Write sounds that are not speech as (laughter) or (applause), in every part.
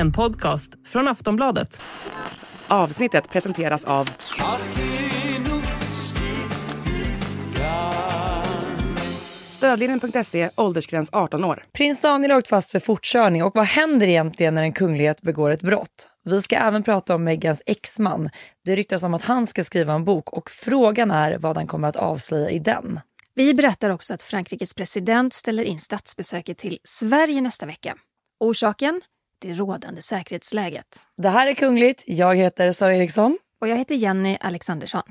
En podcast från Aftonbladet. Avsnittet presenteras av Stödlinjen.se, åldersgräns 18 år. Prins Daniel har åkt fast för fortkörning och vad händer egentligen när en kunglighet begår ett brott? Vi ska även prata om Megans exman. Det ryktas om att han ska skriva en bok och frågan är vad han kommer att avslöja i den. Vi berättar också att Frankrikes president ställer in statsbesöket till Sverige nästa vecka. Orsaken? Det rådande säkerhetsläget. Det här är Kungligt. Jag heter Sara Eriksson. Och jag heter Jenny Alexandersson.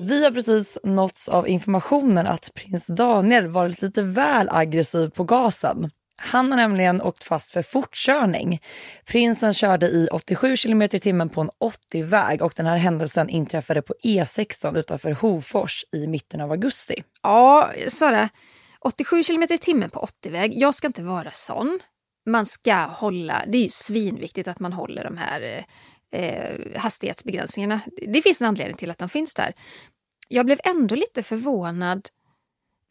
Vi har precis nåtts av informationen att prins Daniel varit lite väl aggressiv på gasen. Han har nämligen åkt fast för fortkörning. Prinsen körde i 87 km i timmen på en 80-väg och den här händelsen inträffade på E16 utanför Hofors i mitten av augusti. Ja, Sara. 87 km i timmen på 80-väg. Jag ska inte vara sån. Man ska hålla, det är ju svinviktigt att man håller de här eh, hastighetsbegränsningarna. Det finns en anledning till att de finns där. Jag blev ändå lite förvånad.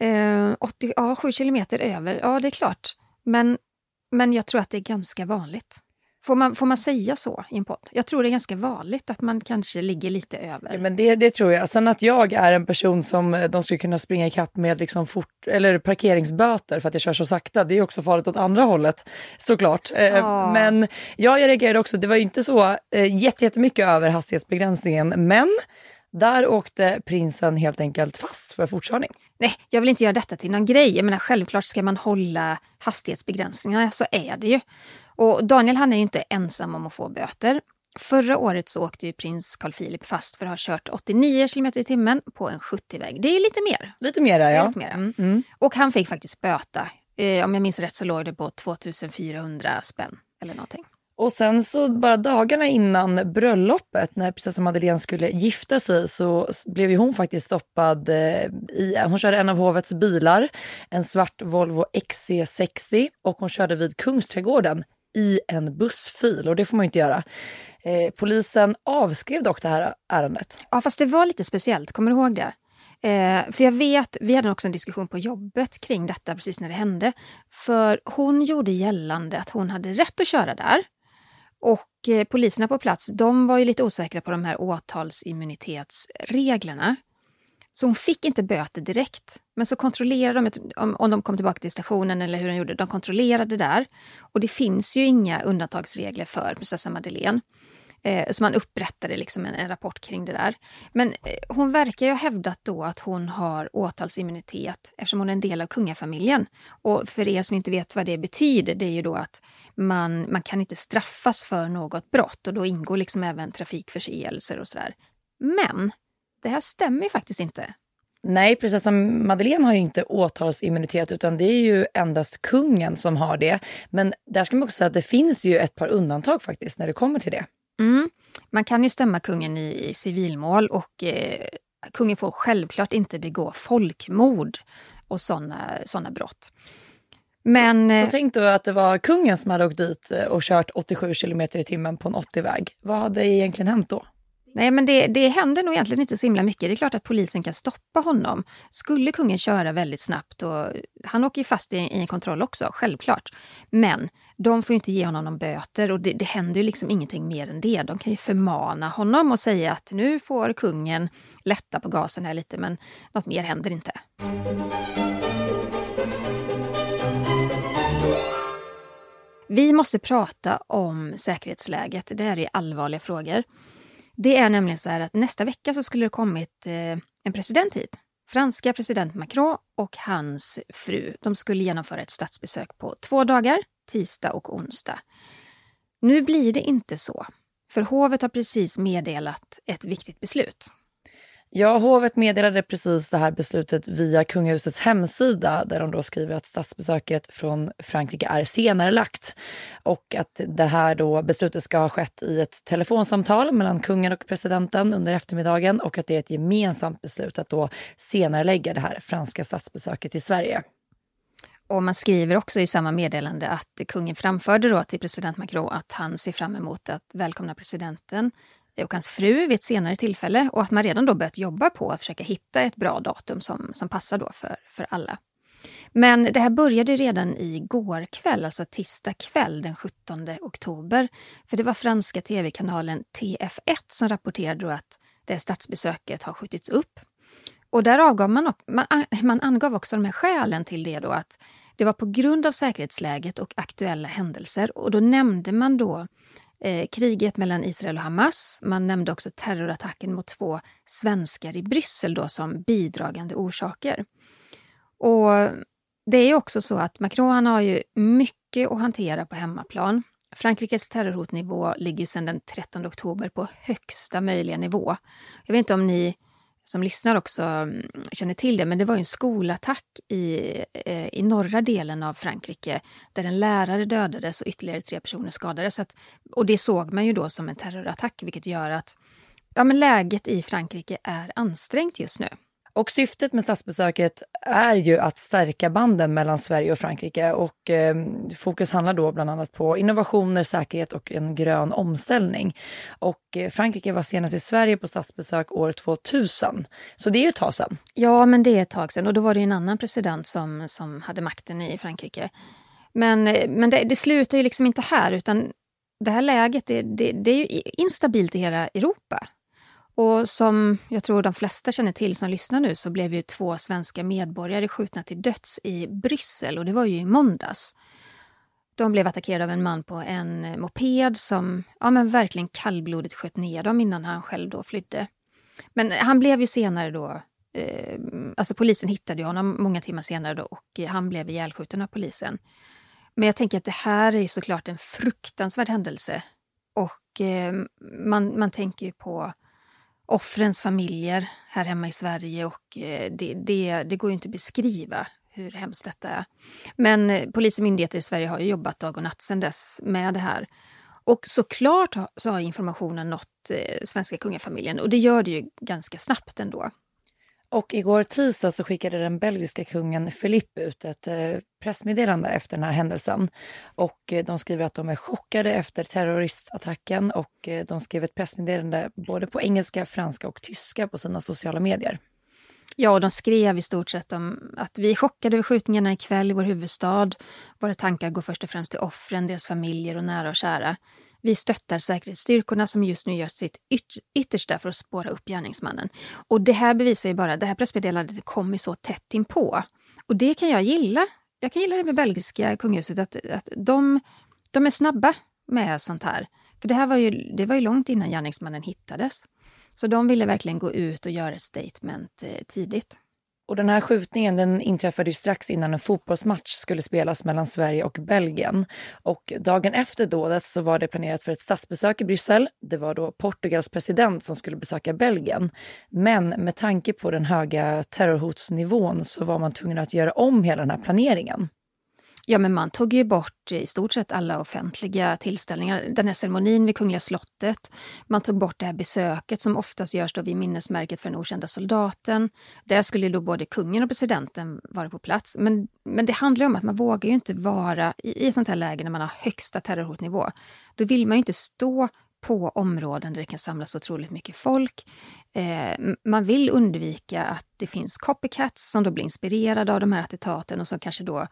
Eh, 80, ja, 7 kilometer över, ja det är klart. Men, men jag tror att det är ganska vanligt. Får man, får man säga så i en podd? Jag tror det är ganska vanligt att man kanske ligger lite över. Ja, men det, det tror jag. Sen att jag är en person som eh, de skulle kunna springa ikapp med liksom fort, eller parkeringsböter för att jag kör så sakta, det är också farligt åt andra hållet såklart. Eh, Ja. Men jag reagerade också, det var ju inte så eh, jätte- jättemycket över hastighetsbegränsningen, men där åkte prinsen helt enkelt fast för fortkörning. Nej, jag vill inte göra detta till någon grej. Jag menar, självklart ska man hålla hastighetsbegränsningarna, så är det ju. Och Daniel han är ju inte ensam om att få böter. Förra året så åkte ju prins Carl Philip fast för att ha kört 89 km i timmen på en 70-väg. Det är lite mer. Lite är ja. lite mera. Mm, mm. Och han fick faktiskt böta. Eh, om jag minns rätt så låg det på 2400 spänn eller någonting. Och sen så bara dagarna innan bröllopet när prinsessan Madeleine skulle gifta sig så blev ju hon faktiskt stoppad. Eh, I, hon körde en av hovets bilar, en svart Volvo XC60 och hon körde vid Kungsträdgården i en bussfil och det får man ju inte göra. Eh, polisen avskrev dock det här ärendet. Ja, fast det var lite speciellt. Kommer du ihåg det? Eh, för jag vet, vi hade också en diskussion på jobbet kring detta precis när det hände. För hon gjorde gällande att hon hade rätt att köra där. Och eh, poliserna på plats, de var ju lite osäkra på de här åtalsimmunitetsreglerna. Så hon fick inte böter direkt. Men så kontrollerade de om, om de kom tillbaka till stationen eller hur de gjorde. De kontrollerade där. Och det finns ju inga undantagsregler för prinsessa Madeleine. Eh, så man upprättade liksom en, en rapport kring det där. Men eh, hon verkar ju ha hävdat då att hon har åtalsimmunitet eftersom hon är en del av kungafamiljen. Och för er som inte vet vad det betyder, det är ju då att man, man kan inte straffas för något brott och då ingår liksom även trafikförseelser och sådär. Men det här stämmer ju faktiskt inte. Nej, prinsessan Madeleine har ju inte åtalsimmunitet utan det är ju endast kungen som har det. Men där ska man också säga att det finns ju ett par undantag faktiskt när det kommer till det. Mm. Man kan ju stämma kungen i, civilmål och eh, kungen får självklart inte begå folkmord och sådana såna brott. Men Så eh, tänk då att det var kungen som hade åkt dit eh, och kört 87 kilometer i timmen på en 80-väg. Vad hade egentligen hänt då? Nej, men det, det händer nog egentligen inte så himla mycket. Det är klart att polisen kan stoppa honom. Skulle kungen köra väldigt snabbt, och han åker ju fast i, i en kontroll också, självklart. Men de får ju inte ge honom någon böter och det, det händer ju liksom ingenting mer än det. De kan ju förmana honom och säga att nu får kungen lätta på gasen här lite, men något mer händer inte. Vi måste prata om säkerhetsläget. Det här är allvarliga frågor. Det är nämligen så här att nästa vecka så skulle det kommit eh, en president hit. Franska president Macron och hans fru. De skulle genomföra ett statsbesök på två dagar, tisdag och onsdag. Nu blir det inte så, för hovet har precis meddelat ett viktigt beslut. Ja, hovet meddelade precis det här beslutet via kungahusets hemsida där de då skriver att statsbesöket från Frankrike är senarelagt och att det här då beslutet ska ha skett i ett telefonsamtal mellan kungen och presidenten under eftermiddagen och att det är ett gemensamt beslut att då senarelägga det här franska statsbesöket i Sverige. Och man skriver också i samma meddelande att kungen framförde då till president Macron att han ser fram emot att välkomna presidenten och hans fru vid ett senare tillfälle och att man redan då börjat jobba på att försöka hitta ett bra datum som, som passar då för, för alla. Men det här började redan i går kväll, alltså tisdag kväll den 17 oktober. För det var franska tv-kanalen TF1 som rapporterade att det statsbesöket har skjutits upp. Och där avgav man, man, man angav också de här skälen till det då att det var på grund av säkerhetsläget och aktuella händelser. Och då nämnde man då eh, kriget mellan Israel och Hamas. Man nämnde också terrorattacken mot två svenskar i Bryssel då som bidragande orsaker. Och det är också så att Macron har ju mycket att hantera på hemmaplan. Frankrikes terrorhotnivå ligger sedan den 13 oktober på högsta möjliga nivå. Jag vet inte om ni som lyssnar också mm, känner till det, men det var en skolattack i, eh, i norra delen av Frankrike där en lärare dödades och ytterligare tre personer skadades. Att, och det såg man ju då som en terrorattack, vilket gör att ja, men läget i Frankrike är ansträngt just nu. Och syftet med statsbesöket är ju att stärka banden mellan Sverige och Frankrike och eh, fokus handlar då bland annat på innovationer, säkerhet och en grön omställning. Och eh, Frankrike var senast i Sverige på statsbesök år 2000, så det är ju ett tag sedan. Ja, men det är ett tag sedan och då var det en annan president som, som hade makten i Frankrike. Men, eh, men det, det slutar ju liksom inte här utan det här läget det, det, det är ju instabilt i hela Europa. Och som jag tror de flesta känner till som lyssnar nu så blev ju två svenska medborgare skjutna till döds i Bryssel och det var ju i måndags. De blev attackerade av en man på en eh, moped som ja, men verkligen kallblodigt sköt ner dem innan han själv då flydde. Men han blev ju senare då, eh, alltså polisen hittade honom många timmar senare då och han blev ihjälskjuten av polisen. Men jag tänker att det här är ju såklart en fruktansvärd händelse och eh, man, man tänker ju på offrens familjer här hemma i Sverige och eh, det, det, det går ju inte att beskriva hur hemskt detta är. Men eh, polis och myndigheter i Sverige har ju jobbat dag och natt sedan dess med det här. Och såklart så har informationen nått eh, svenska kungafamiljen och det gör det ju ganska snabbt ändå. Och igår tisdag så skickade den belgiska kungen Philippe ut ett eh, pressmeddelande efter den här händelsen. Och eh, de skriver att de är chockade efter terroristattacken och eh, de skrev ett pressmeddelande både på engelska, franska och tyska på sina sociala medier. Ja, och de skrev i stort sett om att vi är chockade över skjutningarna ikväll i vår huvudstad. Våra tankar går först och främst till offren, deras familjer och nära och kära. Vi stöttar säkerhetsstyrkorna som just nu gör sitt yt yttersta för att spåra upp gärningsmannen. Och det här bevisar ju bara, det här pressmeddelandet kommer så tätt inpå. Och det kan jag gilla. Jag kan gilla det med belgiska kungahuset, att, att de, de är snabba med sånt här. För det här var ju, det var ju långt innan gärningsmannen hittades. Så de ville verkligen gå ut och göra ett statement eh, tidigt. Och den här skjutningen den inträffade ju strax innan en fotbollsmatch skulle spelas mellan Sverige och Belgien. Och dagen efter dådet så var det planerat för ett statsbesök i Bryssel. Det var då Portugals president som skulle besöka Belgien. Men med tanke på den höga terrorhotsnivån så var man tvungen att göra om hela den här planeringen. Ja, men man tog ju bort i stort sett alla offentliga tillställningar. Den här ceremonin vid Kungliga slottet. Man tog bort det här besöket som oftast görs då vid minnesmärket för den okända soldaten. Där skulle då både kungen och presidenten vara på plats. Men, men det handlar om att man vågar ju inte vara i, i ett sånt här läge när man har högsta terrorhotnivå. Då vill man ju inte stå på områden där det kan samlas otroligt mycket folk. Eh, man vill undvika att det finns copycats som då blir inspirerade av de här attentaten och som kanske då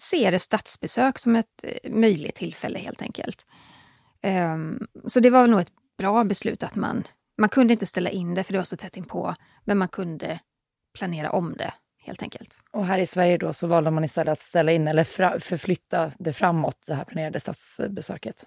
ser ett statsbesök som ett eh, möjligt tillfälle helt enkelt. Um, så det var nog ett bra beslut att man, man kunde inte ställa in det för det var så tätt inpå, men man kunde planera om det helt enkelt. Och här i Sverige då så valde man istället att ställa in eller förflytta det framåt, det här planerade statsbesöket.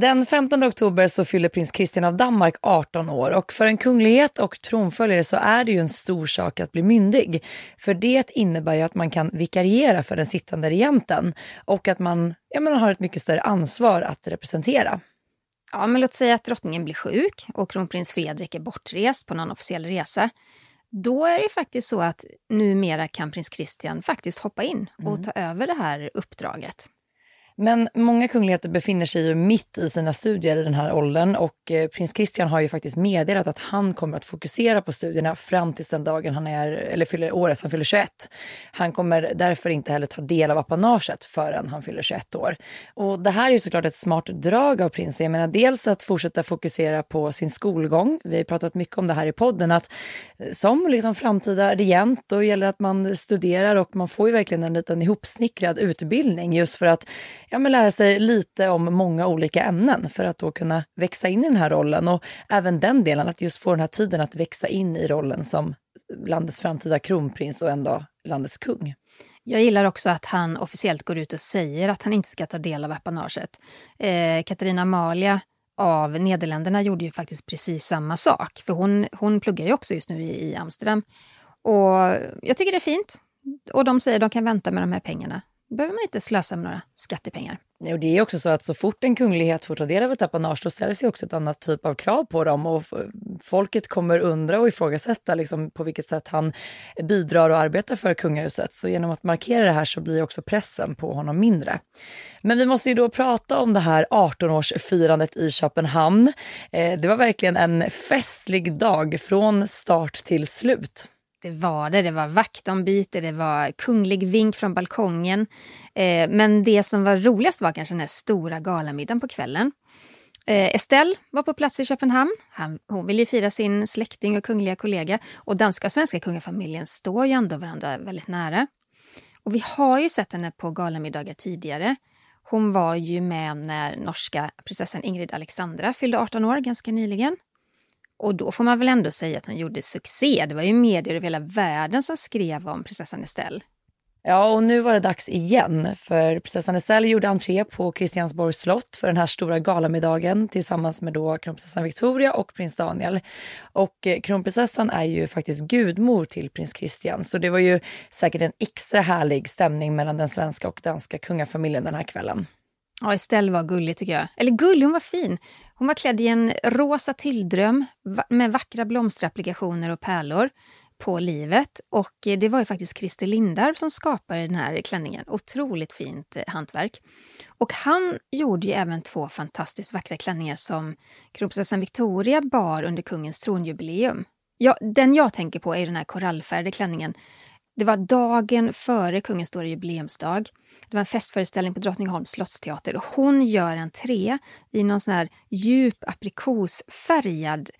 Den 15 oktober så fyller prins Christian av Danmark 18 år och för en kunglighet och tronföljare så är det ju en stor sak att bli myndig. För det innebär ju att man kan vikariera för den sittande regenten och att man, ja, man har ett mycket större ansvar att representera. Ja, men låt säga att drottningen blir sjuk och kronprins Fredrik är bortrest på någon officiell resa. Då är det faktiskt så att numera kan prins Christian faktiskt hoppa in och Mm. ta över det här uppdraget. Men många kungligheter befinner sig ju mitt i sina studier i den här åldern och eh, prins Christian har ju faktiskt meddelat att han kommer att fokusera på studierna fram till den dagen han är, eller fyller året han fyller 21. Han kommer därför inte heller ta del av apanaget förrän han fyller 21 år. Och det här är ju såklart ett smart drag av prinsen. Jag menar dels att fortsätta fokusera på sin skolgång. Vi har pratat mycket om det här i podden att eh, som liksom framtida regent då gäller det att man studerar och man får ju verkligen en liten ihopsnickrad utbildning just för att ja, men lära sig lite om många olika ämnen för att då kunna växa in i den här rollen och även den delen att just få den här tiden att växa in i rollen som landets framtida kronprins och ändå landets kung. Jag gillar också att han officiellt går ut och säger att han inte ska ta del av apanaget. Eh, Katarina Amalia av Nederländerna gjorde ju faktiskt precis samma sak. För hon, hon pluggar ju också just nu i, i Amsterdam. Och jag tycker det är fint. Och de säger att de kan vänta med de här pengarna. Behöver man inte slösa med några skattepengar. Och det är också så att så fort en kunglighet får ta del av ett apanage då ställs ju också ett annat typ av krav på dem och folket kommer undra och ifrågasätta liksom på vilket sätt han bidrar och arbetar för kungahuset. Så genom att markera det här så blir också pressen på honom mindre. Men vi måste ju då prata om det här 18-årsfirandet i Köpenhamn. Eh, det var verkligen en festlig dag från start till slut. Det var det. Det var vaktombyte, det var kunglig vink från balkongen. Eh, men det som var roligast var kanske den här stora galamiddagen på kvällen. Eh, Estelle var på plats i Köpenhamn. Han, hon ville ju fira sin släkting och kungliga kollega. Och danska och svenska kungafamiljen står ju ändå varandra väldigt nära. Och vi har ju sett henne på galamiddagar tidigare. Hon var ju med när norska prinsessan Ingrid Alexandra fyllde 18 år ganska nyligen. Och då får man väl ändå säga att hon gjorde succé. Det var ju medier över hela världen som skrev om prinsessan Estelle. Ja, och nu var det dags igen för prinsessan Estelle gjorde entré på Christiansborgs slott för den här stora galamiddagen tillsammans med då kronprinsessan Victoria och prins Daniel. Och eh, kronprinsessan är ju faktiskt gudmor till prins Christian så det var ju säkert en extra härlig stämning mellan den svenska och danska kungafamiljen den här kvällen. Ja, Estelle var gullig tycker jag. Eller gullig, hon var fin. Hon var klädd i en rosa tylldröm med vackra blomsterapplikationer och pärlor på livet. Och eh, det var ju faktiskt Christer Lindarw som skapade den här klänningen. Otroligt fint eh, hantverk. Och han gjorde ju även två fantastiskt vackra klänningar som kronprinsessan Victoria bar under kungens tronjubileum. Ja, den jag tänker på är den här korallfärgade klänningen. Det var dagen före kungens stora jubileumsdag. Det var en festföreställning på Drottningholms slottsteater och hon gör entré i någon sån här djup aprikosfärgad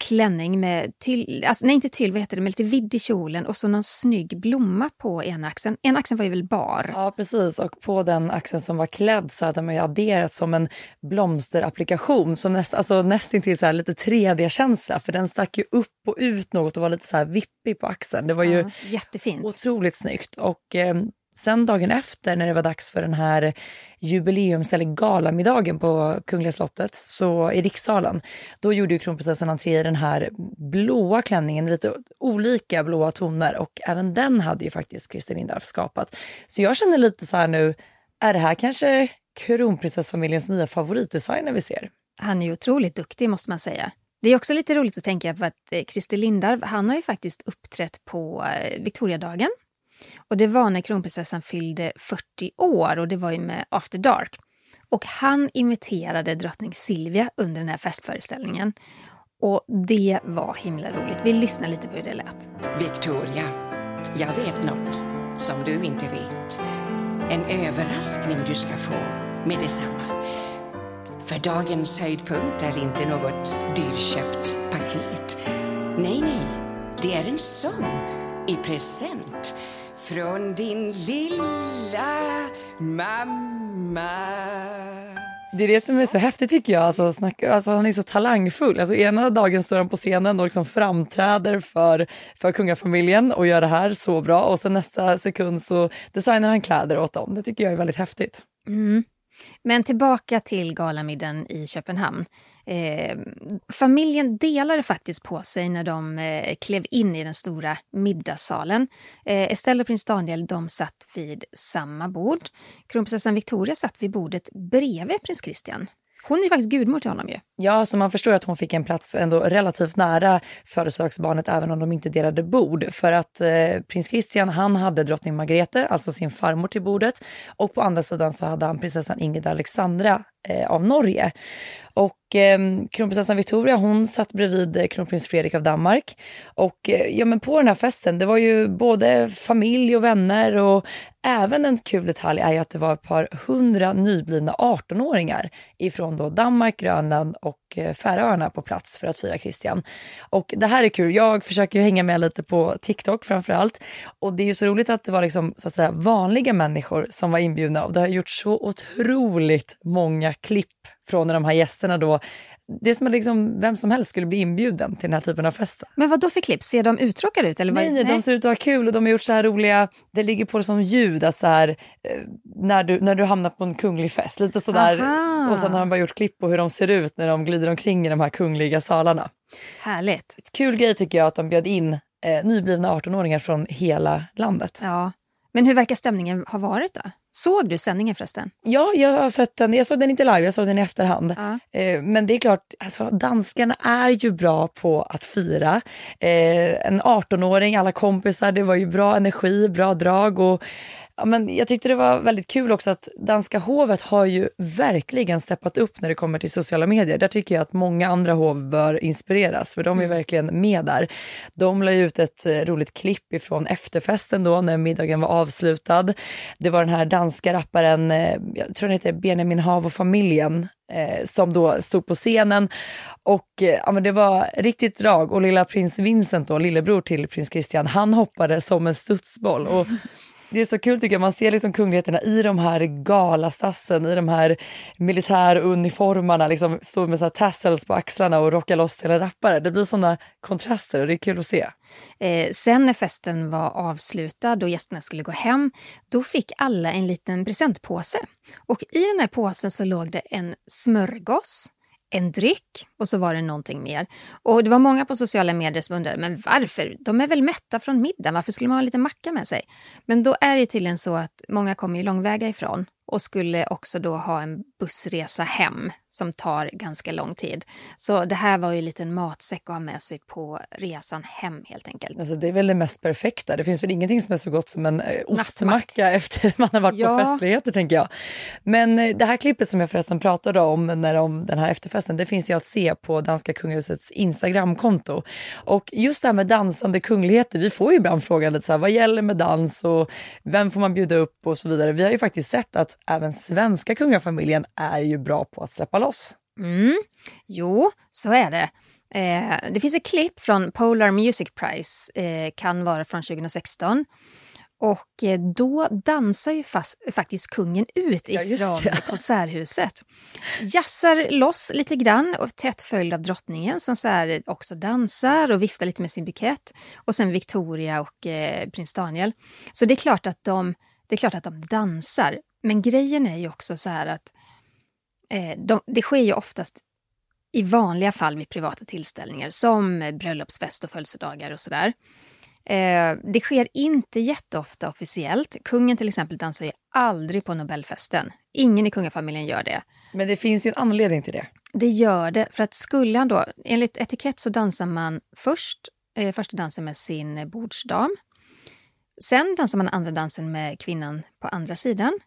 klänning med tyll, alltså nej inte tyll, vad heter det, med lite vidd i kjolen och så någon snygg blomma på ena axeln. Ena axeln var ju väl bar. Ja, precis. Och på den axeln som var klädd så hade man ju adderat som en blomsterapplikation som näst, alltså nästintill så här lite 3D-känsla för den stack ju upp och ut något och var lite så här vippig på axeln. Det var ju Ja, jättefint. Otroligt snyggt. Och eh, sen dagen efter när det var dags för den här jubileums eller galamiddagen på Kungliga slottet, så i rikssalen, då gjorde ju kronprinsessan entré i den här blåa klänningen, lite olika blåa toner och även den hade ju faktiskt Christer Lindarw skapat. Så jag känner lite så här nu, är det här kanske kronprinsessfamiljens nya favoritdesigner vi ser? Han är ju otroligt duktig måste man säga. Det är också lite roligt att tänka på att eh, Christer Lindarw, han har ju faktiskt uppträtt på eh, Victoriadagen. Och det var när kronprinsessan fyllde 40 år och det var ju med After Dark. Och han imiterade drottning Silvia under den här festföreställningen. Och det var himla roligt. Vi lyssnar lite på hur det lät. Victoria, jag vet något som du inte vet. En överraskning du ska få med detsamma. För dagens höjdpunkt är inte något dyrköpt paket. Nej, nej, det är en sång i present från din lilla mamma. Det är det som är så häftigt tycker jag. Alltså, snacka, alltså, han är så talangfull. Alltså, ena dagen står han på scenen och liksom framträder för, för kungafamiljen och gör det här så bra och sen nästa sekund så designar han kläder åt dem. Det tycker jag är väldigt häftigt. Mm. Men tillbaka till galamiddagen i Köpenhamn. Eh, familjen delade faktiskt på sig när de eh, klev in i den stora middagssalen. Eh, Estelle och prins Daniel de satt vid samma bord. Kronprinsessan Victoria satt vid bordet bredvid prins Christian. Hon är ju faktiskt gudmor till honom ju. Ja, så man förstår att hon fick en plats ändå relativt nära födelsedagsbarnet även om de inte delade bord. För att eh, prins Christian han hade drottning Margrethe, alltså sin farmor till bordet. Och på andra sidan så hade han prinsessan Ingrid Alexandra eh, av Norge. Och eh, kronprinsessan Victoria hon satt bredvid eh, kronprins Fredrik av Danmark. Och eh, ja, men på den här festen, det var ju både familj och vänner och även en kul detalj är ju att det var ett par hundra nyblivna 18-åringar ifrån då Danmark, Grönland och eh, Färöarna på plats för att fira Christian. Och det här är kul. Jag försöker ju hänga med lite på TikTok framför allt. Och det är ju så roligt att det var liksom så att säga vanliga människor som var inbjudna och det har gjorts så otroligt många klipp från när de här gästerna då det är som att liksom vem som helst skulle bli inbjuden till den här typen av fester. Men vad då för klipp? Ser de uttråkade ut? Eller vad? Nej, nej, de ser ut att ha kul och de har gjort så här roliga, det ligger på som ljud att så här, eh, när, du, när du hamnar på en kunglig fest, lite sådär. Och sen har de bara gjort klipp på hur de ser ut när de glider omkring i de här kungliga salarna. Härligt. Ett kul grej tycker jag att de bjöd in eh, nyblivna 18-åringar från hela landet. Ja. Men hur verkar stämningen ha varit då? Såg du sändningen förresten? Ja, jag har sett den. Jag såg den inte live, jag såg den i efterhand. Ja. Eh, men det är klart, alltså, danskarna är ju bra på att fira. Eh, en 18-åring, alla kompisar, det var ju bra energi, bra drag. Och, ja, men jag tyckte det var väldigt kul också att danska hovet har ju verkligen steppat upp när det kommer till sociala medier. Där tycker jag att många andra hov bör inspireras, för de är verkligen med där. De la ut ett eh, roligt klipp ifrån efterfesten då när middagen var avslutad. Det var den här danska rapparen, eh, jag tror den heter Benjamin Hav och familjen, eh, som då stod på scenen. Och eh, ja, men det var riktigt drag och lilla prins Vincent, då, lillebror till prins Christian, han hoppade som en studsboll. Och (laughs) det är så kul tycker jag, man ser liksom kungligheterna i de här galastassen, i de här militäruniformarna, liksom stå med så här tassels på axlarna och rocka loss till en rappare. Det blir sådana kontraster och det är kul att se. Eh, sen när festen var avslutad och gästerna skulle gå hem, då fick alla en liten presentpåse. Och i den här påsen så låg det en smörgås, en dryck och så var det någonting mer. Och det var många på sociala medier som undrade, men varför? De är väl mätta från middagen, varför skulle man ha lite macka med sig? Men då är det tydligen så att många kommer ju långväga ifrån och skulle också då ha en bussresa hem som tar ganska lång tid. Så det här var ju en liten matsäck att ha med sig på resan hem helt enkelt. Alltså, det är väl det mest perfekta. Det finns väl ingenting som är så gott som en eh, ostmacka (laughs) efter man har varit Ja. på festligheter tänker jag. Men eh, det här klippet som jag förresten pratade om när om den här efterfesten, det finns ju att se på danska kungahusets Instagramkonto. Och just det här med dansande kungligheter, vi får ju ibland frågan lite så här, vad gäller med dans och vem får man bjuda upp och så vidare. Vi har ju faktiskt sett att även svenska kungafamiljen är ju bra på att släppa loss. Mm. Jo, så är det. Eh, det finns ett klipp från Polar Music Prize, eh, kan vara från 2016. Och eh, då dansar ju fast, faktiskt kungen ut Ja, ifrån det. (laughs) konserthuset. Jassar loss lite grann och tätt följd av drottningen som så här också dansar och viftar lite med sin bukett. Och sen Victoria och eh, prins Daniel. Så det är klart att de, det är klart att de dansar. Men grejen är ju också så här att eh, de, det sker ju oftast i vanliga fall vid privata tillställningar som bröllopsfest och födelsedagar och sådär. Eh, det sker inte jätteofta officiellt. Kungen till exempel dansar ju aldrig på Nobelfesten. Ingen i kungafamiljen gör det. Men det finns ju en anledning till det. Det gör det, för att skulle han då, enligt etikett så dansar man först eh, första dansen med sin bordsdam. Sen dansar man andra dansen med kvinnan på andra sidan.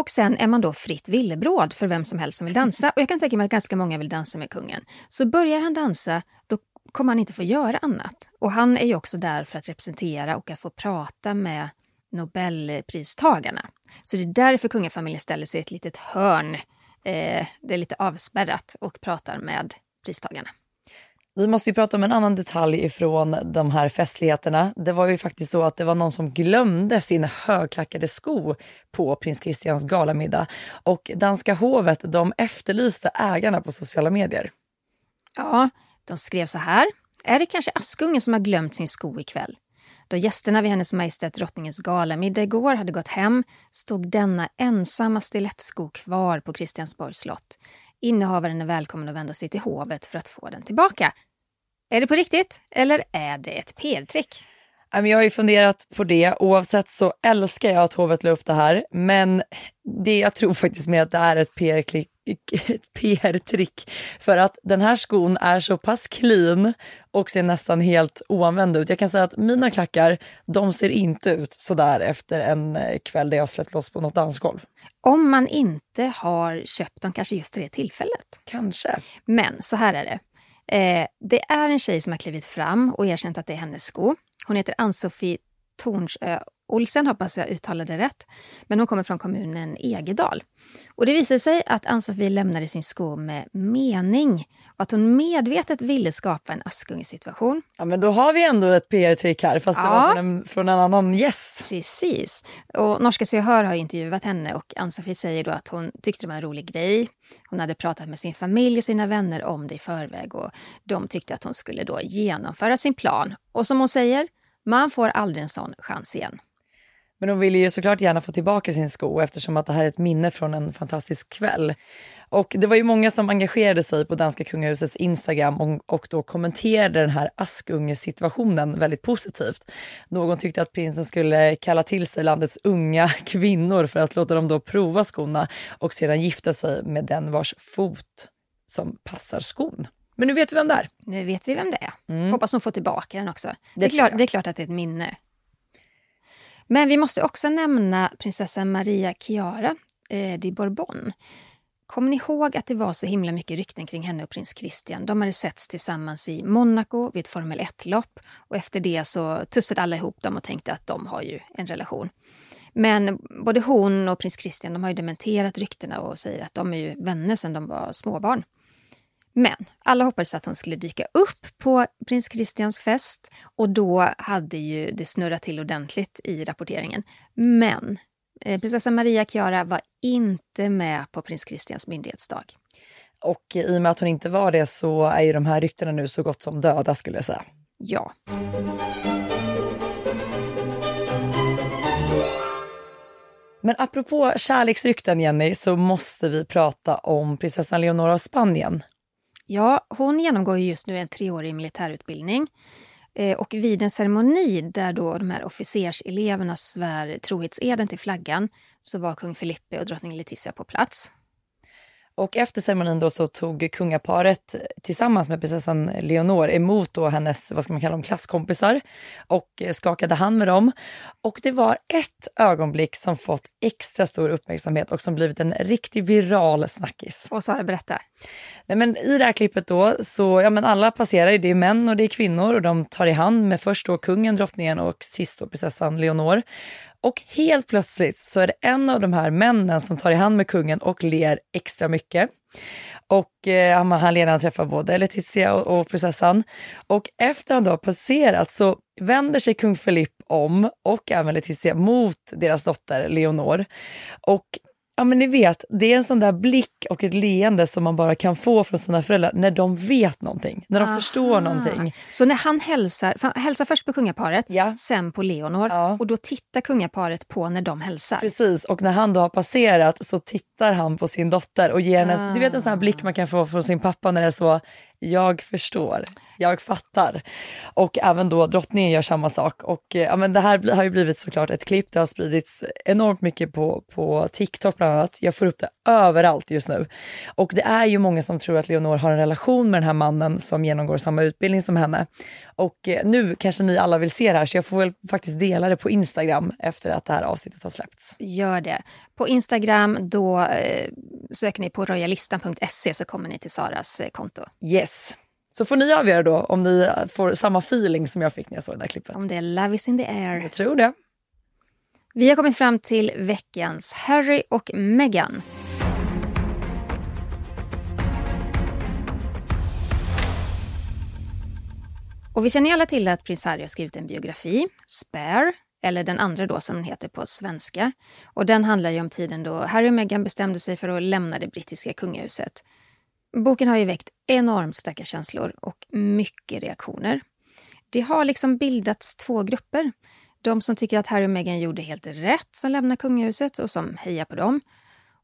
Och sen är man då fritt villebråd för vem som helst som vill dansa. Och jag kan tänka mig att ganska många vill dansa med kungen. Så börjar han dansa, då kommer han inte få göra annat. Och han är ju också där för att representera och att få prata med Nobelpristagarna. Så det är därför kungafamiljen ställer sig i ett litet hörn. Eh, det är lite avspärrat och pratar med pristagarna. Vi måste ju prata om en annan detalj ifrån de här festligheterna. Det var ju faktiskt så att det var någon som glömde sin högklackade sko på prins Christians galamiddag och danska hovet de efterlyste ägarna på sociala medier. Ja, de skrev så här. Är det kanske Askungen som har glömt sin sko ikväll? Då gästerna vid Hennes Majestät Drottningens galamiddag igår hade gått hem stod denna ensamma stilettsko kvar på Christiansborgs slott. Innehavaren är välkommen att vända sig till hovet för att få den tillbaka. Är det på riktigt eller är det ett PR-trick? Jag har ju funderat på det. Oavsett så älskar jag att hovet la upp det här. Men det, jag tror faktiskt med att det är ett (laughs) PR-trick PR-trick för att den här skon är så pass clean och ser nästan helt oanvänd ut. Jag kan säga att mina klackar, de ser inte ut sådär efter en eh, kväll där jag släppt loss på något dansgolv. Om man inte har köpt dem kanske just till det tillfället. Kanske. Men så här är det. Eh, det är en tjej som har klivit fram och erkänt att det är hennes sko. Hon heter Ann-Sofie Tornsö Olsen, hoppas jag uttalade rätt. Men hon kommer från kommunen Egedal. Och det visade sig att Ann-Sofie lämnade sin sko med mening och att hon medvetet ville skapa en Askungesituation. Ja, men då har vi ändå ett PR-trick här, fast ja. det var från en, från en annan gäst. Precis. Och Norska Se Hör har intervjuat henne och Ann-Sofie säger då att hon tyckte det var en rolig grej. Hon hade pratat med sin familj och sina vänner om det i förväg och de tyckte att hon skulle då genomföra sin plan. Och som hon säger, man får aldrig en sån chans igen. Men hon ville ju såklart gärna få tillbaka sin sko eftersom att det här är ett minne från en fantastisk kväll. Och det var ju många som engagerade sig på danska kungahusets Instagram och, och då kommenterade den här Askungesituationen väldigt positivt. Någon tyckte att prinsen skulle kalla till sig landets unga (laughs) kvinnor för att låta dem då prova skorna och sedan gifta sig med den vars fot som passar skon. Men nu vet vi vem det är. Nu vet vi vem det är. Mm. Hoppas hon får tillbaka den också. Det, det, är klart, det är klart att det är ett minne. Men vi måste också nämna prinsessan Maria Chiara eh, di Bourbon. Kommer ni ihåg att det var så himla mycket rykten kring henne och prins Christian? De hade setts tillsammans i Monaco vid ett Formel 1-lopp och efter det så tussade alla ihop dem och tänkte att de har ju en relation. Men både hon och prins Christian de har ju dementerat ryktena och säger att de är ju vänner sedan de var småbarn. Men alla hoppades att hon skulle dyka upp på prins Christians fest och då hade ju det snurrat till ordentligt i rapporteringen. Men eh, prinsessa Maria Chiara var inte med på prins Christians myndighetsdag. Och i och med att hon inte var det så är ju de här ryktena nu så gott som döda skulle jag säga. Ja. Men apropå kärleksrykten Jenny så måste vi prata om prinsessan Leonora av Spanien Ja, hon genomgår just nu en treårig militärutbildning. Eh, och vid en ceremoni där då de här officerseleverna svär trohetseden till flaggan så var kung Filippe och drottning Letizia på plats. Och efter ceremonin då så tog kungaparet tillsammans med prinsessan Leonor emot då hennes, vad ska man kalla dem, klasskompisar och skakade hand med dem. Och det var ett ögonblick som fått extra stor uppmärksamhet och som blivit en riktig viral snackis. Och Sara, berätta. Nej, men I det här klippet då, så ja, men alla passerar, det är män och det är kvinnor och de tar i hand med först då kungen, drottningen och sist då prinsessan Leonor. Och helt plötsligt så är det en av de här männen som tar i hand med kungen och ler extra mycket. Och eh, han ler när han träffar både Letizia och, och prinsessan. Och efter han då har passerat så vänder sig kung Philippe om och även Letizia mot deras dotter Leonor. Och Ja men ni vet, det är en sån där blick och ett leende som man bara kan få från sina föräldrar när de vet någonting, när de Aha. förstår någonting. Så när han hälsar, han hälsar först på kungaparet, ja. sen på Leonor ja. och då tittar kungaparet på när de hälsar? Precis, och när han då har passerat så tittar han på sin dotter och ger henne, ah. du vet en sån här blick man kan få från sin pappa när det är så, jag förstår, jag fattar. Och även då drottningen gör samma sak. Och eh, ja, men det här har ju blivit såklart ett klipp, det har spridits enormt mycket på, på TikTok bland annat. Jag får upp det överallt just nu. Och det är ju många som tror att Leonor har en relation med den här mannen som genomgår samma utbildning som henne. Och eh, nu kanske ni alla vill se det här så jag får väl faktiskt dela det på Instagram efter att det här avsnittet har släppts. Gör det. På Instagram då eh, söker ni på royalistan.se så kommer ni till Saras eh, konto. Yes. Så får ni avgöra då om ni får samma feeling som jag fick när jag såg det här klippet. Om det är love is in the air. Jag tror det. Vi har kommit fram till veckans Harry och Meghan. Och vi känner alla till att prins Harry har skrivit en biografi, Spare, eller den andra då som den heter på svenska. Och den handlar ju om tiden då Harry och Meghan bestämde sig för att lämna det brittiska kungahuset. Boken har ju väckt enormt starka känslor och mycket reaktioner. Det har liksom bildats två grupper. De som tycker att Harry och Meghan gjorde helt rätt som lämnar kungahuset och som hejar på dem.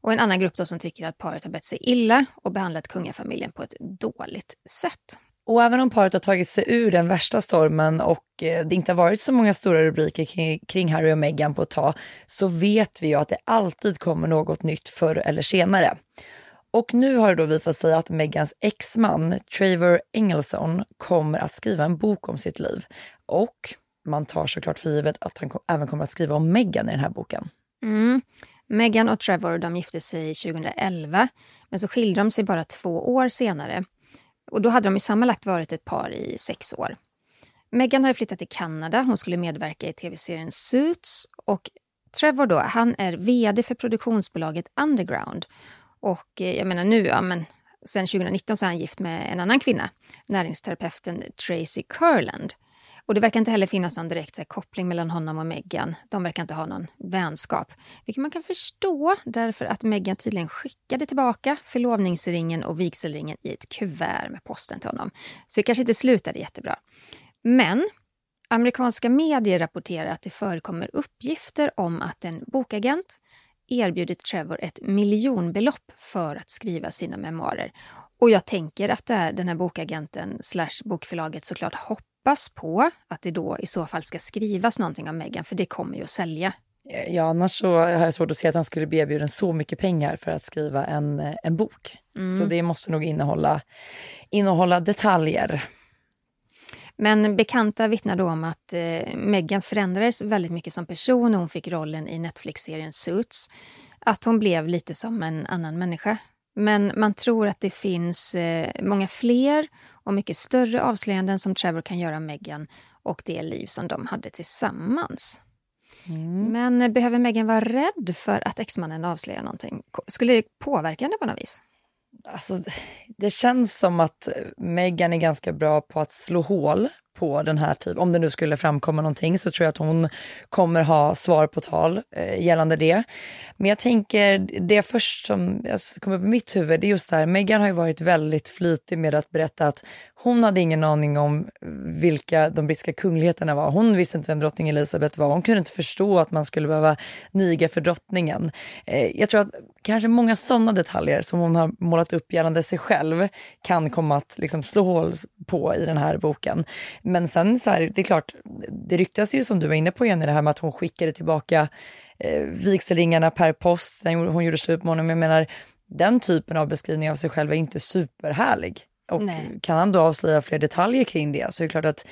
Och en annan grupp då som tycker att paret har bett sig illa och behandlat kungafamiljen på ett dåligt sätt. Och även om paret har tagit sig ur den värsta stormen och eh, det inte har varit så många stora rubriker kring, kring Harry och Meghan på ett tag, så vet vi ju att det alltid kommer något nytt förr eller senare. Och nu har det då visat sig att Megans exman, Trevor Engelson, kommer att skriva en bok om sitt liv. Och man tar såklart för givet att han även kommer att skriva om Meghan i den här boken. Mm. Meghan och Trevor de gifte sig 2011, men så skilde de sig bara två år senare. Och då hade de ju sammanlagt varit ett par i sex år. Meghan hade flyttat till Kanada, hon skulle medverka i tv-serien Suits och Trevor då, han är vd för produktionsbolaget Underground. Och eh, jag menar nu, ja men sen 2019 så är han gift med en annan kvinna, näringsterapeuten Tracy Curland. Och det verkar inte heller finnas någon direkt här, koppling mellan honom och Meghan. De verkar inte ha någon vänskap. Vilket man kan förstå därför att Meghan tydligen skickade tillbaka förlovningsringen och vigselringen i ett kuvert med posten till honom. Så det kanske inte slutade jättebra. Men amerikanska medier rapporterar att det förekommer uppgifter om att en bokagent erbjudit Trevor ett miljonbelopp för att skriva sina memoarer. Och jag tänker att det är den här bokagenten slash bokförlaget såklart hopp hoppas på att det då i så fall ska skrivas någonting om Meghan, för det kommer ju att sälja. Ja, annars så har jag svårt att se att han skulle bli erbjuden så mycket pengar för att skriva en, en bok. Mm. Så det måste nog innehålla, innehålla detaljer. Men bekanta vittnar då om att eh, Meghan förändrades väldigt mycket som person när hon fick rollen i Netflix-serien Suits. Att hon blev lite som en annan människa. Men man tror att det finns eh, många fler och mycket större avslöjanden som Trevor kan göra Meghan och det liv som de hade tillsammans. Mm. Men eh, behöver Meghan vara rädd för att exmannen avslöjar någonting? Skulle det påverka henne på något vis? Alltså, det känns som att Meghan är ganska bra på att slå hål på den här typen, om det nu skulle framkomma någonting så tror jag att hon kommer ha svar på tal eh, gällande det. Men jag tänker, det först som alltså, kommer upp i mitt huvud, det är just det här, Meghan har ju varit väldigt flitig med att berätta att hon hade ingen aning om vilka de brittiska kungligheterna var. Hon visste inte vem drottning Elizabeth var. Hon kunde inte förstå att man skulle behöva niga för drottningen. Eh, jag tror att kanske många sådana detaljer som hon har målat upp gällande sig själv kan komma att liksom slå hål på i den här boken. Men sen så här, det är klart, det ryktas ju som du var inne på Jenny, det här med att hon skickade tillbaka eh, vigselringarna per post. Hon gjorde slut med honom. Jag menar, den typen av beskrivning av sig själv är inte superhärlig. Och Nej. kan han då avslöja fler detaljer kring det så är det klart att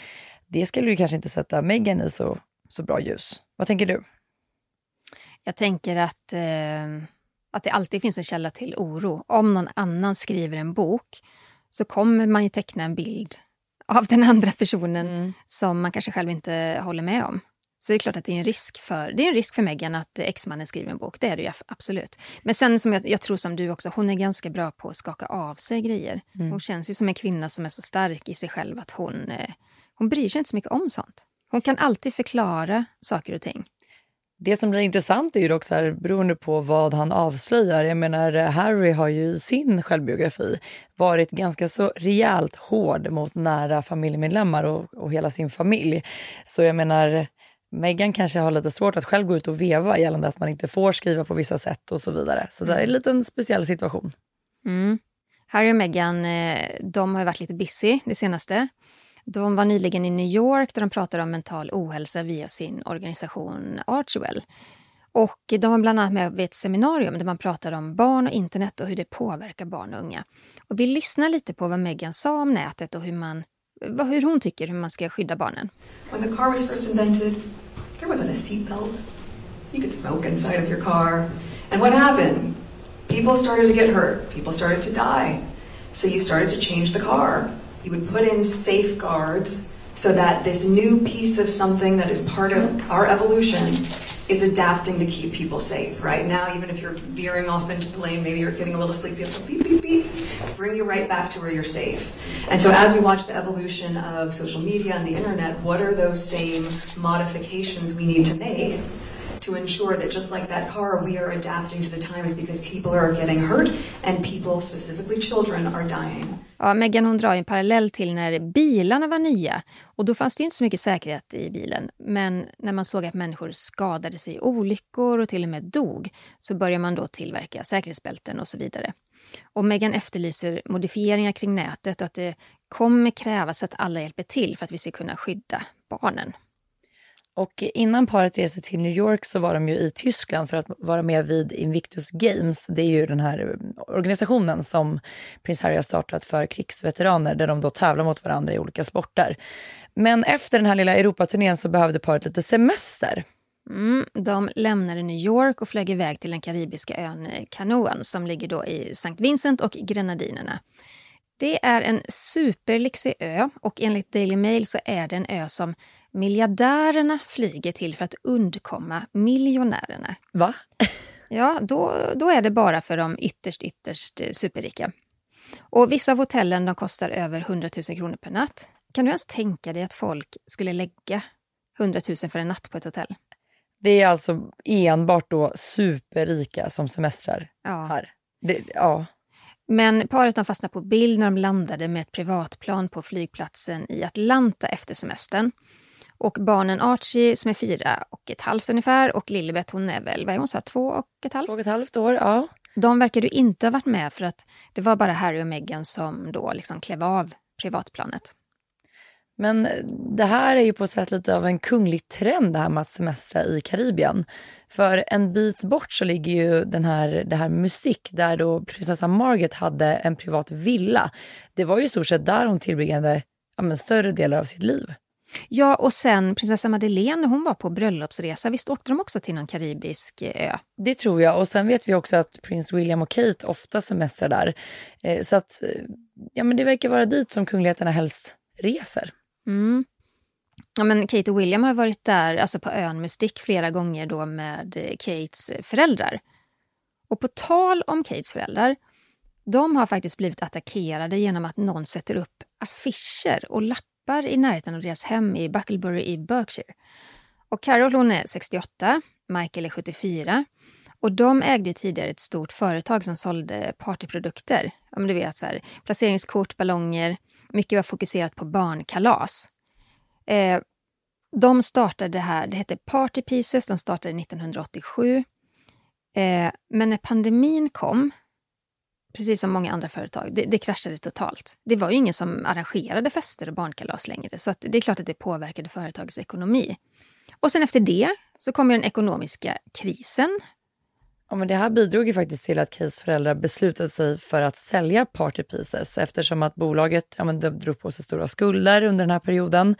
det skulle ju kanske inte sätta Meghan i så, så bra ljus. Vad tänker du? Jag tänker att, eh, att det alltid finns en källa till oro. Om någon annan skriver en bok så kommer man ju teckna en bild av den andra personen mm. som man kanske själv inte håller med om. Så det är klart att det är en risk för, det är en risk för Meghan att exmannen skriver en bok. Det är det ju absolut. Men sen som jag, jag, tror som du också, hon är ganska bra på att skaka av sig grejer. Mm. Hon känns ju som en kvinna som är så stark i sig själv att hon, eh, hon bryr sig inte så mycket om sånt. Hon kan alltid förklara saker och ting. Det som blir intressant är ju också här, beroende på vad han avslöjar. Jag menar, Harry har ju i sin självbiografi varit ganska så rejält hård mot nära familjemedlemmar och, och hela sin familj. Så jag menar, Meghan kanske har lite svårt att själv gå ut och veva gällande att man inte får skriva på vissa sätt och så vidare. Så det är en liten speciell situation. Mm. Harry och Meghan eh, de har varit lite busy det senaste. De var nyligen i New York där de pratade om mental ohälsa via sin organisation Archewell. Och de var bland annat med vid ett seminarium där man pratade om barn och internet och hur det påverkar barn och unga. Och vi lyssnar lite på vad Meghan sa om nätet och hur, man, vad, hur hon tycker hur man ska skydda barnen. When the car was first invented, there wasn't a seatbelt. You could smoke inside of your car. And what happened? People started to get hurt. People started to die. So you started to change the car. You would put in safeguards so that this new piece of something that is part of our evolution is adapting to keep people safe. Right now, even if you're veering off into the lane, maybe you're getting a little sleepy, beep, beep, beep, bring you right back to where you're safe. And so as we watch the evolution of social media and the internet, what are those same modifications we need to make to ensure that just like that car, we are adapting to the times because people are getting hurt and people, specifically children, are dying. Ja, Megan hon drar en parallell till när bilarna var nya. Och Då fanns det inte så mycket säkerhet i bilen. Men när man såg att människor skadade sig i olyckor och till och med dog så började man då tillverka säkerhetsbälten och så vidare. Och Megan efterlyser modifieringar kring nätet och att det kommer krävas att alla hjälper till för att vi ska kunna skydda barnen. Och innan paret reser till New York så var de ju i Tyskland för att vara med vid Invictus Games. Det är ju den här eh, organisationen som prins Harry har startat för krigsveteraner där de då tävlar mot varandra i olika sporter. Men efter den här lilla Europaturnén så behövde paret lite semester. Mm, de lämnade New York och flög iväg till den karibiska ön eh, Canoan som ligger då i St. Vincent och Grenadinerna. Det är en superlyxig ö och enligt Daily Mail så är det en ö som miljardärerna flyger till för att undkomma miljonärerna. Va? (laughs) ja, då, då är det bara för de ytterst, ytterst superrika. Och vissa av hotellen de kostar över 100 000 kronor per natt. Kan du ens tänka dig att folk skulle lägga 100 000 för en natt på ett hotell? Det är alltså enbart då superrika som semestrar ja. här. Det, ja. Men paret de fastnade på bild när de landade med ett privatplan på flygplatsen i Atlanta efter semestern. Och barnen Archie som är fyra och ett halvt ungefär och Lilibet hon är väl, vad är hon sa, två och ett halvt? Två och ett halvt år, ja. De verkar du inte ha varit med för att det var bara Harry och Meghan som då liksom klev av privatplanet. Men det här är ju på ett sätt lite av en kunglig trend det här med att semestra i Karibien. För en bit bort så ligger ju den här, det här Mystic där då prinsessa Margaret hade en privat villa. Det var ju i stort sett där hon tillbringade ja, större delar av sitt liv. Ja, och sen prinsessa Madeleine, hon var på bröllopsresa. Visst åkte de också till någon karibisk ö? Det tror jag. Och sen vet vi också att prins William och Kate ofta semestrar där. Eh, så att, ja men det verkar vara dit som kungligheterna helst reser. Mm. Ja, men Kate och William har varit där, alltså på ön Mystic flera gånger då med eh, Kates föräldrar. Och på tal om Kates föräldrar, de har faktiskt blivit attackerade genom att någon sätter upp affischer och lappar i närheten av deras hem i Bucklebury i Berkshire. Och Carol hon är 68, Michael är 74 och de ägde tidigare ett stort företag som sålde partyprodukter. Ja, men du vet, så här, placeringskort, ballonger, mycket var fokuserat på barnkalas. Eh, de startade det här, det hette Party Pieces, de startade 1987. Eh, men när pandemin kom, precis som många andra företag, det, det kraschade totalt. Det var ju ingen som arrangerade fester och barnkalas längre, så det är klart att det påverkade företagets ekonomi. Och sen efter det så kom den ekonomiska krisen Ja, men det här bidrog ju faktiskt till att Keys föräldrar beslutade sig för att sälja Party Pieces eftersom att bolaget ja, men drog på sig stora skulder under den här perioden.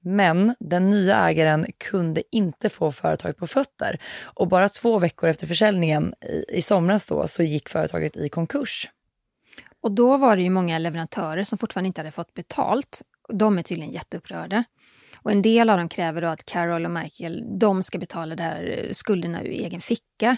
Men den nya ägaren kunde inte få företaget på fötter och bara två veckor efter försäljningen i, i somras då så gick företaget i konkurs. Och då var det ju många leverantörer som fortfarande inte hade fått betalt. De är tydligen jätteupprörda. Och en del av dem kräver då att Carol och Michael de ska betala där eh, skulderna ur egen ficka.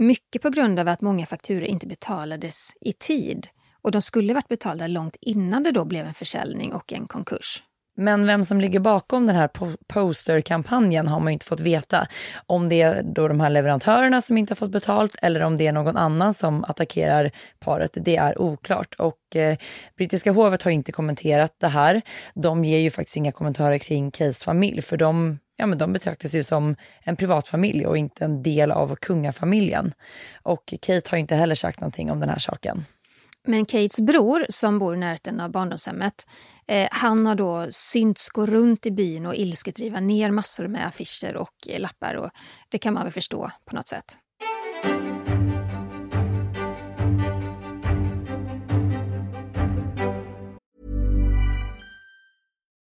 Mycket på grund av att många fakturor inte betalades i tid och de skulle varit betalda långt innan det då blev en försäljning och en konkurs. Men vem som ligger bakom den här posterkampanjen har man inte fått veta. Om det är då de här leverantörerna som inte har fått betalt eller om det är någon annan som attackerar paret, det är oklart. Och eh, brittiska hovet har inte kommenterat det här. De ger ju faktiskt inga kommentarer kring Keys familj för de ja, men de betraktas ju som en privatfamilj och inte en del av kungafamiljen. Och Kate har inte heller sagt någonting om den här saken. Men Kates bror, som bor i närheten av barndomshemmet, eh, han har då synts gå runt i byn och ilsket driva ner massor med affischer och eh, lappar. Och det kan man väl förstå på något sätt.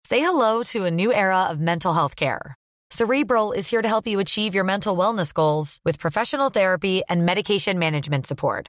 Say hello to a new era of mental health care. Cerebral is here to help you achieve your mental wellness goals with professional therapy and medication management support.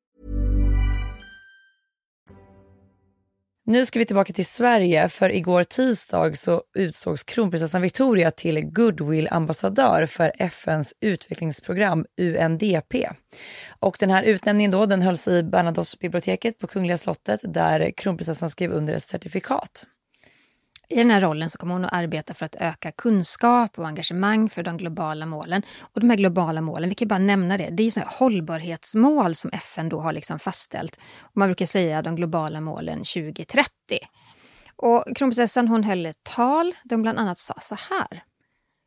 Nu ska vi tillbaka till Sverige, för igår tisdag så utsågs kronprinsessan Victoria till goodwill-ambassadör för FNs utvecklingsprogram UNDP. Och den här utnämningen då, den hölls i Bernadottebiblioteket på Kungliga slottet där kronprinsessan skrev under ett certifikat. I den här rollen så kommer hon att arbeta för att öka kunskap och engagemang för de globala målen. Och de här globala målen, vi kan bara nämna det, det är ju så hållbarhetsmål som FN då har liksom fastställt. Och man brukar säga de globala målen 2030. Och kronprinsessan hon höll ett tal där hon bland annat sa så här.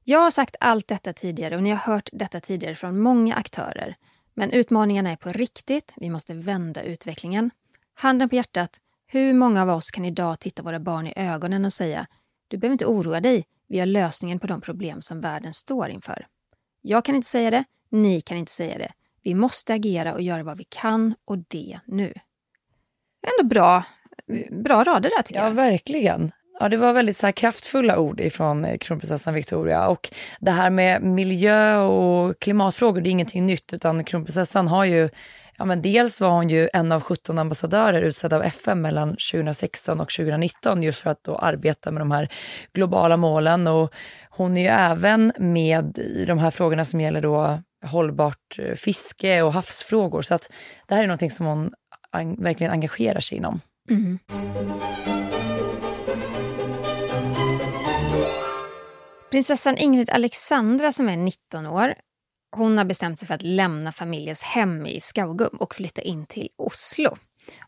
Jag har sagt allt detta tidigare och ni har hört detta tidigare från många aktörer. Men utmaningarna är på riktigt. Vi måste vända utvecklingen. Handen på hjärtat, hur många av oss kan idag titta våra barn i ögonen och säga du behöver inte oroa dig, vi har lösningen på de problem som världen står inför. Jag kan inte säga det, ni kan inte säga det. Vi måste agera och göra vad vi kan och det nu. Ändå bra, bra rader där tycker ja, jag. Ja, verkligen. Ja, det var väldigt så kraftfulla ord ifrån eh, kronprinsessan Victoria. Och det här med miljö och klimatfrågor, det är ingenting nytt, utan kronprinsessan har ju ja, men dels var hon ju en av 17 ambassadörer utsedda av FN mellan 2016 och 2019 just för att då arbeta med de här globala målen. Och hon är ju även med i de här frågorna som gäller då hållbart eh, fiske och havsfrågor. Så att det här är någonting som hon verkligen engagerar sig inom. Mm. Prinsessan Ingrid Alexandra som är 19 år hon har bestämt sig för att lämna familjens hem i Skaugum och flytta in till Oslo.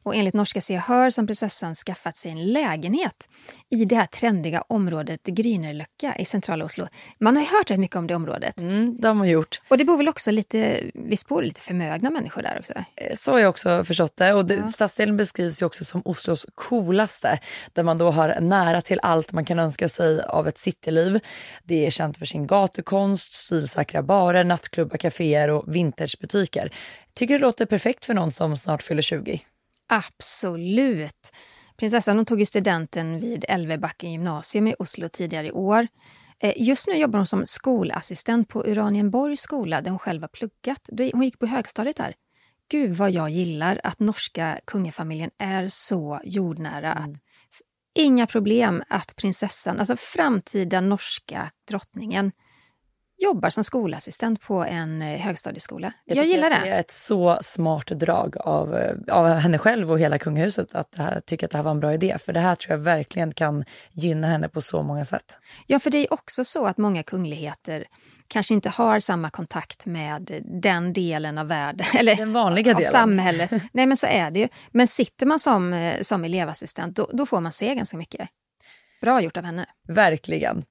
Och enligt norska Se Hör har prinsessan skaffat sig en lägenhet i det här trendiga området Grünerlöcka i centrala Oslo. Man har ju hört rätt mycket om det området. Mm, det har gjort. Och det bor väl också lite, visst bor det lite förmögna människor där också? Eh, så har jag också förstått det. Och det, ja. Stadsdelen beskrivs ju också som Oslos coolaste, där man då har nära till allt man kan önska sig av ett cityliv. Det är känt för sin gatukonst, stilsäkra barer, nattklubbar, kaféer och vintagebutiker. Tycker det låter perfekt för någon som snart fyller 20. Absolut. Prinsessan hon tog studenten vid Älvebacken gymnasium i Oslo tidigare i år. Eh, just nu jobbar hon som skolassistent på Uranienborgs skola där hon själv har pluggat. Hon gick på högstadiet där. Gud vad jag gillar att norska kungafamiljen är så jordnära. Mm. Att inga problem att prinsessan, alltså framtida norska drottningen, jobbar som skolassistent på en eh, högstadieskola. Jag, jag gillar det. Det är ett så smart drag av, eh, av henne själv och hela kungahuset att här, tycka att det här var en bra idé. För det här tror jag verkligen kan gynna henne på så många sätt. Ja, för det är också så att många kungligheter kanske inte har samma kontakt med den delen av världen. (laughs) Eller den vanliga av delen. samhället. (laughs) Nej, men så är det ju. Men sitter man som, eh, som elevassistent, då, då får man se ganska mycket. Bra gjort av henne. Verkligen.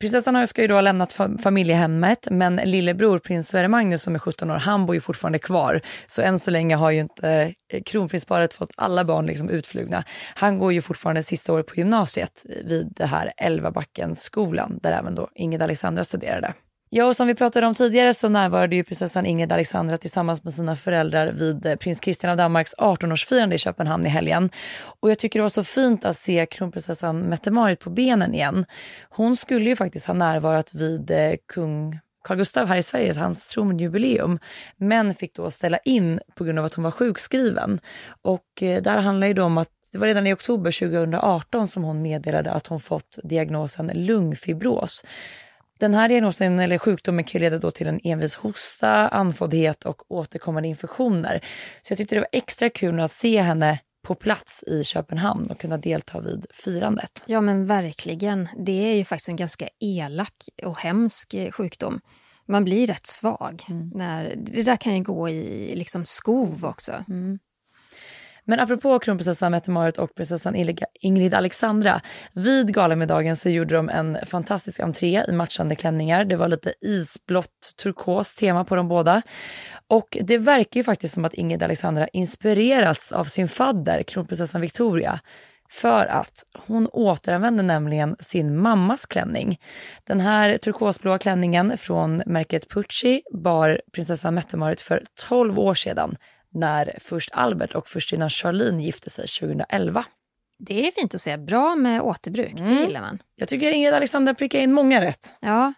Prinsessan ska ju då ha lämnat familjehemmet, men lillebror prins Sverre Magnus som är 17 år, han bor ju fortfarande kvar. Så än så länge har ju inte eh, kronprinsparet fått alla barn liksom utflugna. Han går ju fortfarande sista året på gymnasiet vid det här Älvabackensskolan, där även då Ingrid Alexandra studerade. Ja, och som vi pratade om tidigare så närvarade ju prinsessan Ingrid Alexandra tillsammans med sina föräldrar vid eh, prins Christian av Danmarks 18-årsfirande i Köpenhamn i helgen. Och jag tycker det var så fint att se kronprinsessan Mette-Marit på benen igen. Hon skulle ju faktiskt ha närvarat vid eh, kung Carl Gustav här i Sverige, hans tronjubileum, men fick då ställa in på grund av att hon var sjukskriven. Och eh, där handlar ju då om att det var redan i oktober 2018 som hon meddelade att hon fått diagnosen lungfibros. Den här diagnosen eller sjukdomen kan leda då till en envis hosta, andfåddhet och återkommande infektioner. Så jag tyckte det var extra kul att se henne på plats i Köpenhamn och kunna delta vid firandet. Ja men verkligen. Det är ju faktiskt en ganska elak och hemsk sjukdom. Man blir rätt svag. Mm. När, det där kan ju gå i liksom skov också. Mm. Men apropå kronprinsessan Mette-Marit och prinsessan Ingrid Alexandra. Vid galamiddagen så gjorde de en fantastisk entré i matchande klänningar. Det var lite isblått turkos tema på dem båda. Och det verkar ju faktiskt som att Ingrid Alexandra inspirerats av sin fadder, kronprinsessan Victoria. För att hon återanvände nämligen sin mammas klänning. Den här turkosblåa klänningen från märket Pucci bar prinsessan Mette-Marit för 12 år sedan när först Albert och förstinnan Charlene gifte sig 2011. Det är fint att se. Bra med återbruk. Det Mm. gillar man. Jag tycker Ingrid Alexander prickar in många rätt. Ja.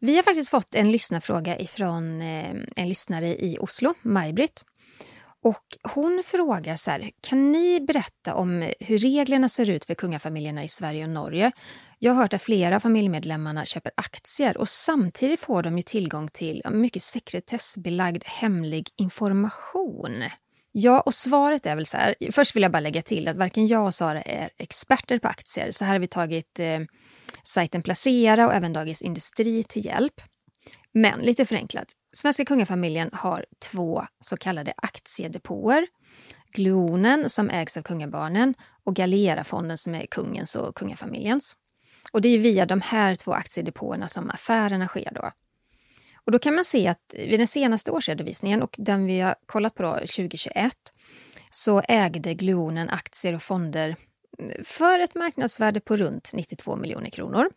Vi har faktiskt fått en lyssnarfråga ifrån eh, en lyssnare i Oslo, Maj-Britt. Och hon frågar så här, kan ni berätta om hur reglerna ser ut för kungafamiljerna i Sverige och Norge? Jag har hört att flera av familjemedlemmarna köper aktier och samtidigt får de ju tillgång till mycket sekretessbelagd hemlig information. Ja, och svaret är väl så här. Först vill jag bara lägga till att varken jag och Sara är experter på aktier. Så här har vi tagit eh, sajten Placera och även Dagens Industri till hjälp. Men lite förenklat, svenska kungafamiljen har två så kallade aktiedepåer. Gluonen som ägs av kungabarnen och Galera-fonden som är kungens och kungafamiljens. Och det är via de här två aktiedepåerna som affärerna sker då. Och då kan man se att vid den senaste årsredovisningen och den vi har kollat på då, 2021 så ägde Gluonen aktier och fonder mm, för ett marknadsvärde på runt 92 miljoner kronor.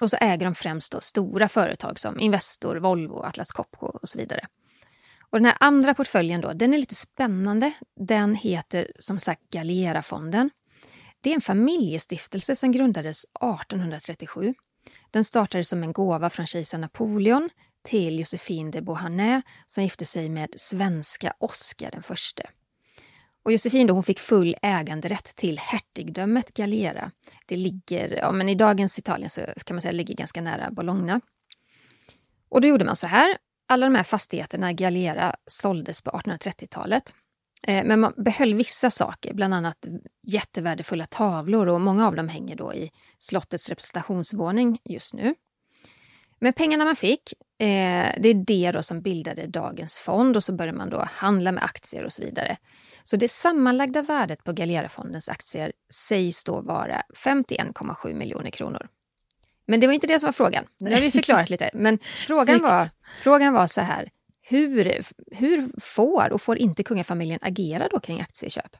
Och så äger de främst då stora företag som Investor, Volvo, Atlas Copco och så vidare. Och den här andra portföljen då, den är lite spännande. Den heter som sagt Galera-fonden. Det är en familjestiftelse som grundades 1837. Den startade som en gåva från kejsar Napoleon till Josefine de Beauharnais som gifte sig med svenska Oscar den förste. Och Josefin då, hon fick full äganderätt till hertigdömet Galera. Det ligger, ja, men i dagens Italien så kan man säga ligger ganska nära Bologna. Och då gjorde man så här. Alla de här fastigheterna Galera såldes på 1830-talet. Eh, Men man behöll vissa saker, bland annat jättevärdefulla tavlor och många av dem hänger då i slottets representationsvåning just nu. Men pengarna man fick, eh, det är det då som bildade dagens fond och så började man då handla med aktier och så vidare. Så det sammanlagda värdet på Galera-fondens aktier sägs då vara 51,7 miljoner kronor. Men det var inte det som var frågan. Nu har vi förklarat lite. Men (laughs) frågan var, frågan var så här. Hur, hur får och får inte kungafamiljen agera då kring aktieköp?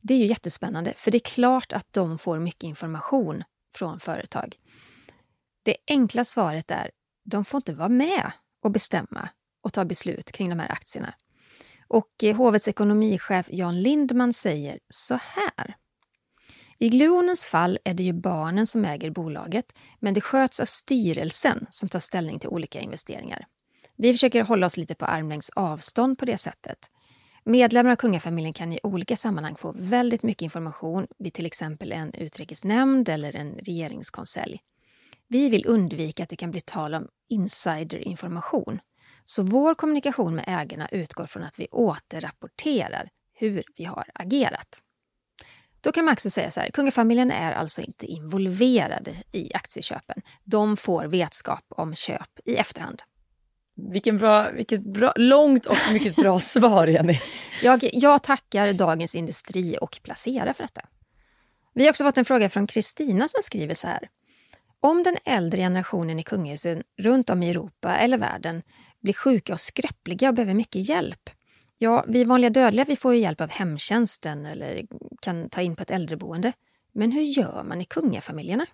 Det är ju jättespännande, för det är klart att de får mycket information från företag. Det enkla svaret är, de får inte vara med och bestämma och ta beslut kring de här aktierna. Och eh, hovets ekonomichef Jan Lindman säger så här. I Gluonens fall är det ju barnen som äger bolaget, men det sköts av styrelsen som tar ställning till olika investeringar. Vi försöker hålla oss lite på armlängds avstånd på det sättet. Medlemmar av kungafamiljen kan i olika sammanhang få väldigt mycket information vid till exempel en utrikesnämnd eller en regeringskonselj. Vi vill undvika att det kan bli tal om insiderinformation. Så vår kommunikation med ägarna utgår från att vi återrapporterar hur vi har agerat. Då kan man också säga så här, kungafamiljen är alltså inte involverade i aktieköpen. De får vetskap om köp i efterhand. Vilken bra, vilket bra, långt och mycket bra (laughs) svar, Jenny. Jag, jag tackar Dagens Industri och Placera för detta. Vi har också fått en fråga från Kristina som skriver så här. Om den äldre generationen i kungahusen runt om i Europa eller världen blir sjuka och skröpliga och behöver mycket hjälp. Ja, vi vanliga dödliga vi får ju hjälp av hemtjänsten eller kan ta in på ett äldreboende. Men hur gör man i kungafamiljerna?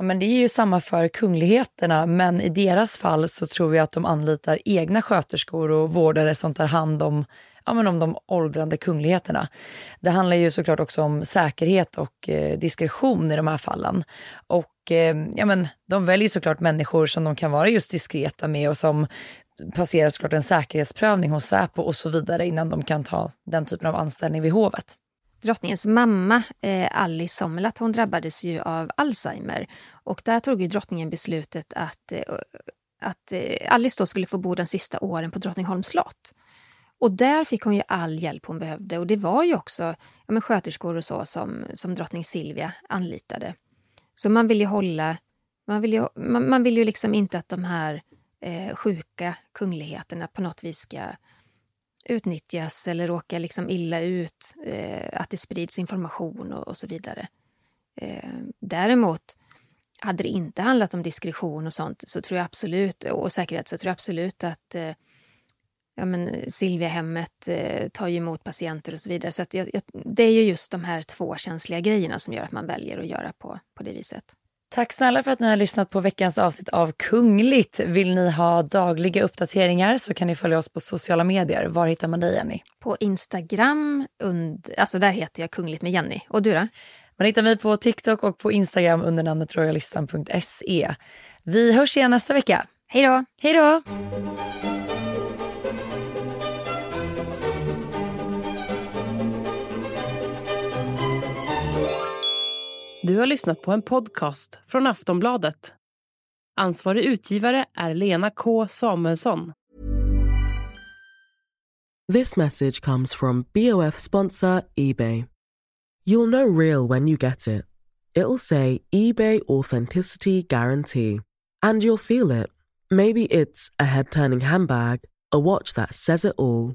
Ja, men det är ju samma för kungligheterna, men i deras fall så tror vi att de anlitar egna sköterskor och vårdare som tar hand om, ja, men om de åldrande kungligheterna. Det handlar ju såklart också om säkerhet och eh, diskretion i de här fallen. Och eh, ja, men de väljer såklart människor som de kan vara just diskreta med och som passerar såklart en säkerhetsprövning hos Säpo och så vidare innan de kan ta den typen av anställning vid hovet. Drottningens mamma, eh, Alice Sommerlath, hon drabbades ju av Alzheimer. Och där tog ju drottningen beslutet att, eh, att eh, Alice då skulle få bo de sista åren på Drottningholms slott. Och där fick hon ju all hjälp hon behövde. Och det var ju också ja, men sköterskor och så som, som drottning Silvia anlitade. Så man vill ju hålla... Man vill ju, man, man vill ju liksom inte att de här eh, sjuka kungligheterna på något vis ska utnyttjas eller råka liksom illa ut, eh, att det sprids information och, och så vidare. Eh, däremot, hade det inte handlat om diskretion och sånt så tror jag absolut, och säkerhet så tror jag absolut att eh, ja, men Silviahemmet eh, tar ju emot patienter och så vidare. Så att jag, jag, det är ju just de här två känsliga grejerna som gör att man väljer att göra på, på det viset. Tack snälla för att ni har lyssnat på veckans avsnitt av Kungligt. Vill ni ha dagliga uppdateringar så kan ni följa oss på sociala medier. Var hittar man dig Jenny? På Instagram, und, alltså där heter jag Kungligt med Jenny. Och du då? Man hittar mig på TikTok och på Instagram under namnet royalistan.se. Vi hörs igen nästa vecka. Hej då! Hej då! Du har lyssnat på en podcast från Aftonbladet. Ansvarig utgivare är Lena K Samuelsson. This message comes from BOF sponsor eBay. You'll know real when you get it. It'll say eBay Authenticity Guarantee. And you'll feel it. Maybe it's a head turning handbag, a watch that says it all,